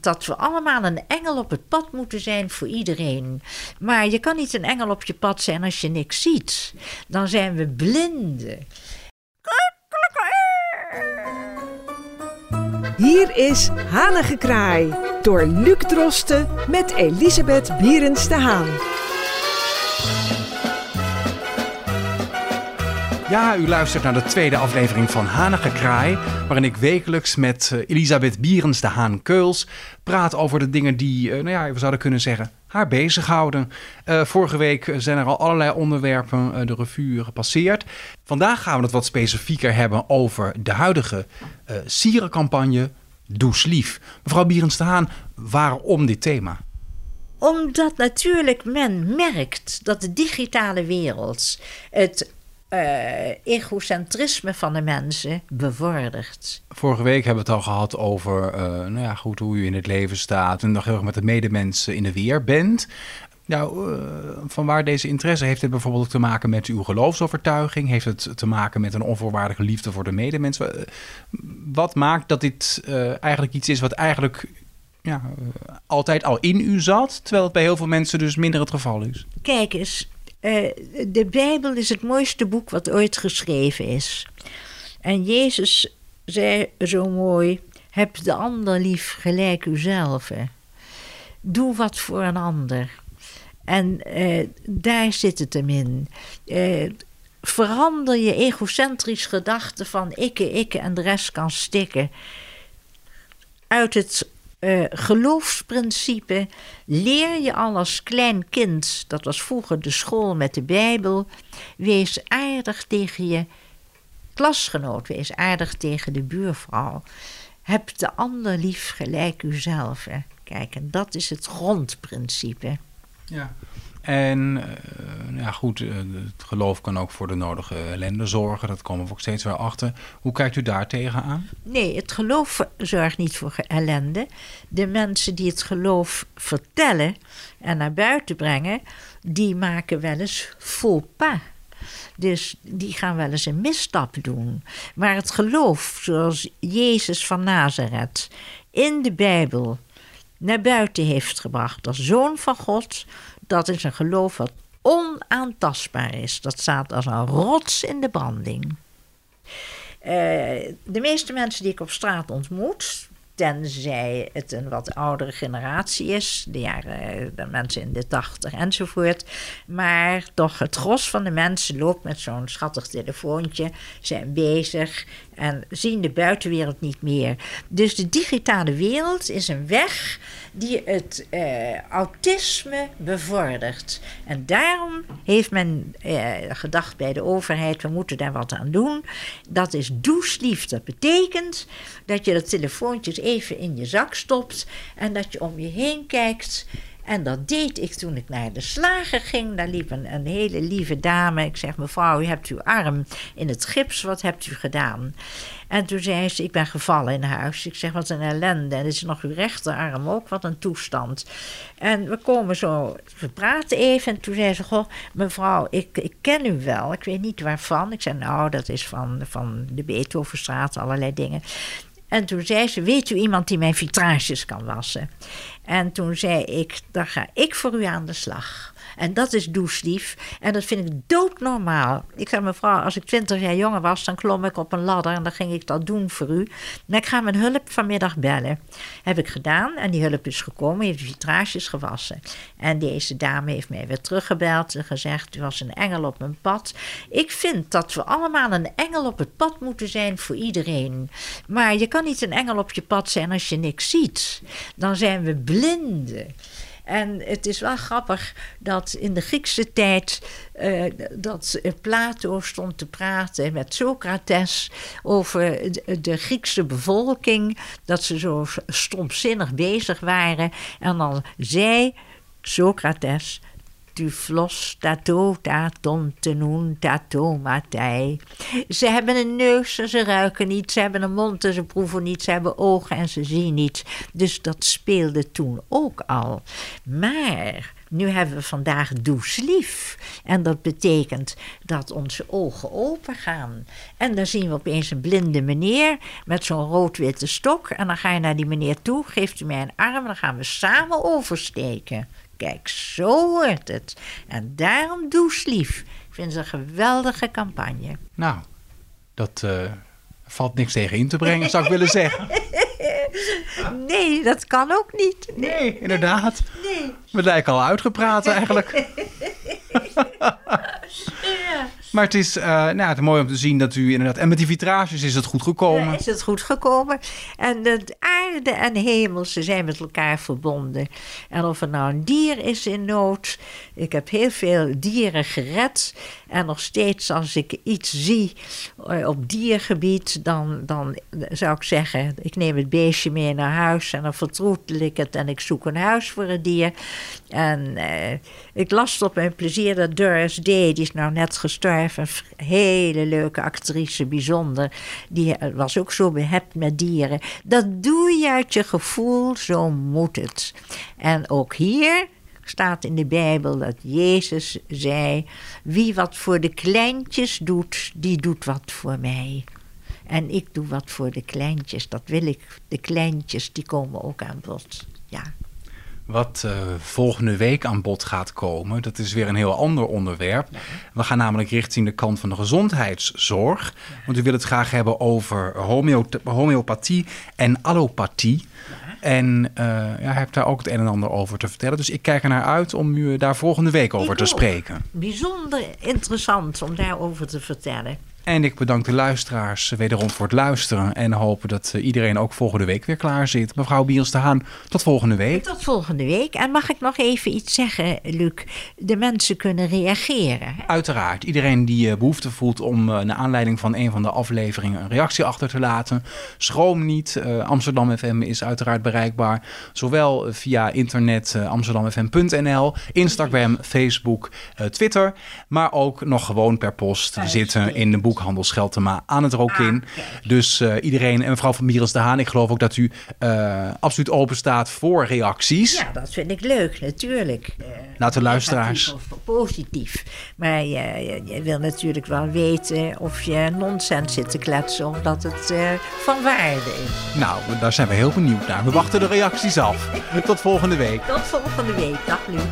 dat we allemaal een engel op het pad moeten zijn voor iedereen. Maar je kan niet een engel op je pad zijn als je niks ziet. Dan zijn we blinden. Hier is Hanengekraai door Luc Drosten met Elisabeth Bierens de Haan. Ja, u luistert naar de tweede aflevering van Hanige Kraai, waarin ik wekelijks met uh, Elisabeth Bierens de Haan Keuls praat over de dingen die, uh, nou ja, we zouden kunnen zeggen, haar bezighouden. Uh, vorige week zijn er al allerlei onderwerpen de revue gepasseerd. Vandaag gaan we het wat specifieker hebben over de huidige sierencampagne Does Lief. Mevrouw Bierens de Haan, waarom dit thema? Omdat natuurlijk men merkt dat de digitale wereld het uh, egocentrisme van de mensen bevordert. Vorige week hebben we het al gehad over uh, nou ja, goed, hoe u in het leven staat en nog heel erg met de medemensen in de weer bent. Nou, uh, van waar deze interesse? Heeft het bijvoorbeeld te maken met uw geloofsovertuiging? Heeft het te maken met een onvoorwaardelijke liefde voor de medemensen? Wat maakt dat dit eigenlijk iets is wat eigenlijk ja, altijd al in u zat, terwijl het bij heel veel mensen dus minder het geval is? Kijk eens, uh, de Bijbel is het mooiste boek wat ooit geschreven is. En Jezus zei zo mooi: heb de ander lief gelijk uzelf. Doe wat voor een ander. En uh, daar zit het hem in. Uh, verander je egocentrisch gedachte van ikke, ikke en de rest kan stikken. Uit het uh, geloofsprincipe leer je al als klein kind, dat was vroeger de school met de Bijbel, wees aardig tegen je klasgenoot, wees aardig tegen de buurvrouw. Heb de ander lief gelijk uzelf. Kijk, en dat is het grondprincipe. Ja. En uh, ja, goed, uh, het geloof kan ook voor de nodige ellende zorgen. Dat komen we ook steeds weer achter. Hoe kijkt u daar tegenaan? Nee, het geloof zorgt niet voor ellende. De mensen die het geloof vertellen en naar buiten brengen, die maken wel eens faux pas. Dus die gaan wel eens een misstap doen. Maar het geloof, zoals Jezus van Nazareth in de Bijbel naar buiten heeft gebracht als zoon van God, dat is een geloof wat onaantastbaar is. Dat staat als een rots in de branding. Uh, de meeste mensen die ik op straat ontmoet, tenzij het een wat oudere generatie is, de, jaren, de mensen in de tachtig enzovoort. Maar toch, het gros van de mensen loopt met zo'n schattig telefoontje, zijn bezig en zien de buitenwereld niet meer. Dus de digitale wereld is een weg die het uh, autisme bevordert. En daarom heeft men uh, gedacht bij de overheid: we moeten daar wat aan doen. Dat is douchelief. Dat betekent dat je de telefoontjes even in je zak stopt en dat je om je heen kijkt en dat deed ik toen ik naar de slager ging. Daar liep een, hele lieve dame. Ik zeg, mevrouw, u hebt uw arm in het gips. Wat hebt u gedaan? En toen zei ze, ik ben gevallen in huis. Ik zeg, wat een ellende. En is nog uw rechterarm ook, wat een toestand. En we komen zo, we praten even. En toen zei ze, goh, mevrouw, ik, ik ken u wel. Ik weet niet waarvan. Ik zei, nou, dat is van, van de Beethovenstraat, allerlei dingen. En toen zei ze: Weet u iemand die mijn vitrages kan wassen? En toen zei ik: Dan ga ik voor u aan de slag. En dat is douchelief. En dat vind ik doodnormaal. Ik zei, mevrouw, als ik twintig jaar jonger was, dan klom ik op een ladder en dan ging ik dat doen voor u. Maar ik ga mijn hulp vanmiddag bellen. Heb ik gedaan en die hulp is gekomen, heeft vitrages gewassen. En deze dame heeft mij weer teruggebeld en gezegd, u was een engel op mijn pad. Ik vind dat we allemaal een engel op het pad moeten zijn voor iedereen. Maar je kan niet een engel op je pad zijn als je niks ziet. Dan zijn we blinden. En het is wel grappig dat in de Griekse tijd uh, dat Plato stond te praten met Socrates over de, Griekse bevolking, dat ze zo stomzinnig bezig waren. En dan zei Socrates: tu flos tato taton tenun tato matei. Ze hebben een neus en ze ruiken niet. Ze hebben een mond en ze proeven niet. Ze hebben ogen en ze zien niet. Dus dat speelde toen ook al. Maar Nu hebben we vandaag lief. En dat betekent dat onze ogen open gaan. En dan zien we opeens een blinde meneer met zo'n rood-witte stok. En dan ga je naar die meneer toe, geeft u mij een arm dan gaan we samen oversteken. Kijk, zo wordt het. En daarom lief. Ik vind het een geweldige campagne. Nou, dat uh, valt niks tegen in te brengen, zou ik willen zeggen. Nee, dat kan ook niet. Nee, inderdaad. Nee. We lijken al uitgepraat eigenlijk. ja. Maar het is, uh, nou, het is mooi om te zien dat u inderdaad... En met die vitrages is het goed gekomen. Ja, is het goed gekomen. En de aarde en hemel, ze zijn met elkaar verbonden. En of er nou een dier is in nood... Ik heb heel veel dieren gered. En nog steeds als ik iets zie eh, op diergebied... Dan, dan zou ik zeggen, ik neem het beestje mee naar huis... en dan vertroetel ik het en ik zoek een huis voor het dier. En uh, ik las op mijn plezier dat Doris Day... die is nou net gestorven een hele leuke actrice, bijzonder. Die was ook zo behept met dieren. Dat doe je uit je gevoel, zo moet het. En ook hier staat in de Bijbel dat Jezus zei: Wie wat voor de kleintjes doet, die doet wat voor mij. En ik doe wat voor de kleintjes. Dat wil ik. De kleintjes, die komen ook aan bod. Ja. Wat uh, volgende week aan bod gaat komen, dat is weer een heel ander onderwerp. We gaan namelijk richting de kant van de gezondheidszorg. Want u wil het graag hebben over homeopathie en allopathie. En uh, ja, heeft daar ook het een en ander over te vertellen. Dus ik kijk er naar uit om u daar volgende week over te spreken. Bijzonder interessant om daarover te vertellen. En ik bedank de luisteraars wederom voor het luisteren. En hopen dat eh, iedereen ook volgende week weer klaar zit. Mevrouw Biels de Haan, tot volgende week. Tot volgende week. En mag ik nog even iets zeggen, Luc? De mensen kunnen reageren. Uiteraard. Iedereen die eh, behoefte voelt om uh, naar aanleiding van een van de afleveringen een reactie achter te laten. Schroom niet. Amsterdam FM is uiteraard bereikbaar. Zowel via internet amsterdamfm.nl, Instagram, Facebook, Twitter. Maar ook nog gewoon per post. We zitten in de boek boekhandel Scheltema aan het rook in. Ah, dus uh, iedereen, en mevrouw van Mierens de Haan, ik geloof ook dat u uh, absoluut open staat voor reacties. Ja, dat vind ik leuk, natuurlijk. Uh, nou, de luisteraars. Positief. Maar je, je, wil natuurlijk wel weten of je nonsens zit te kletsen of dat het van waarde is. Nou, daar zijn we heel benieuwd naar. We wachten de reacties af. Tot volgende week. Tot volgende week. Dag Luc.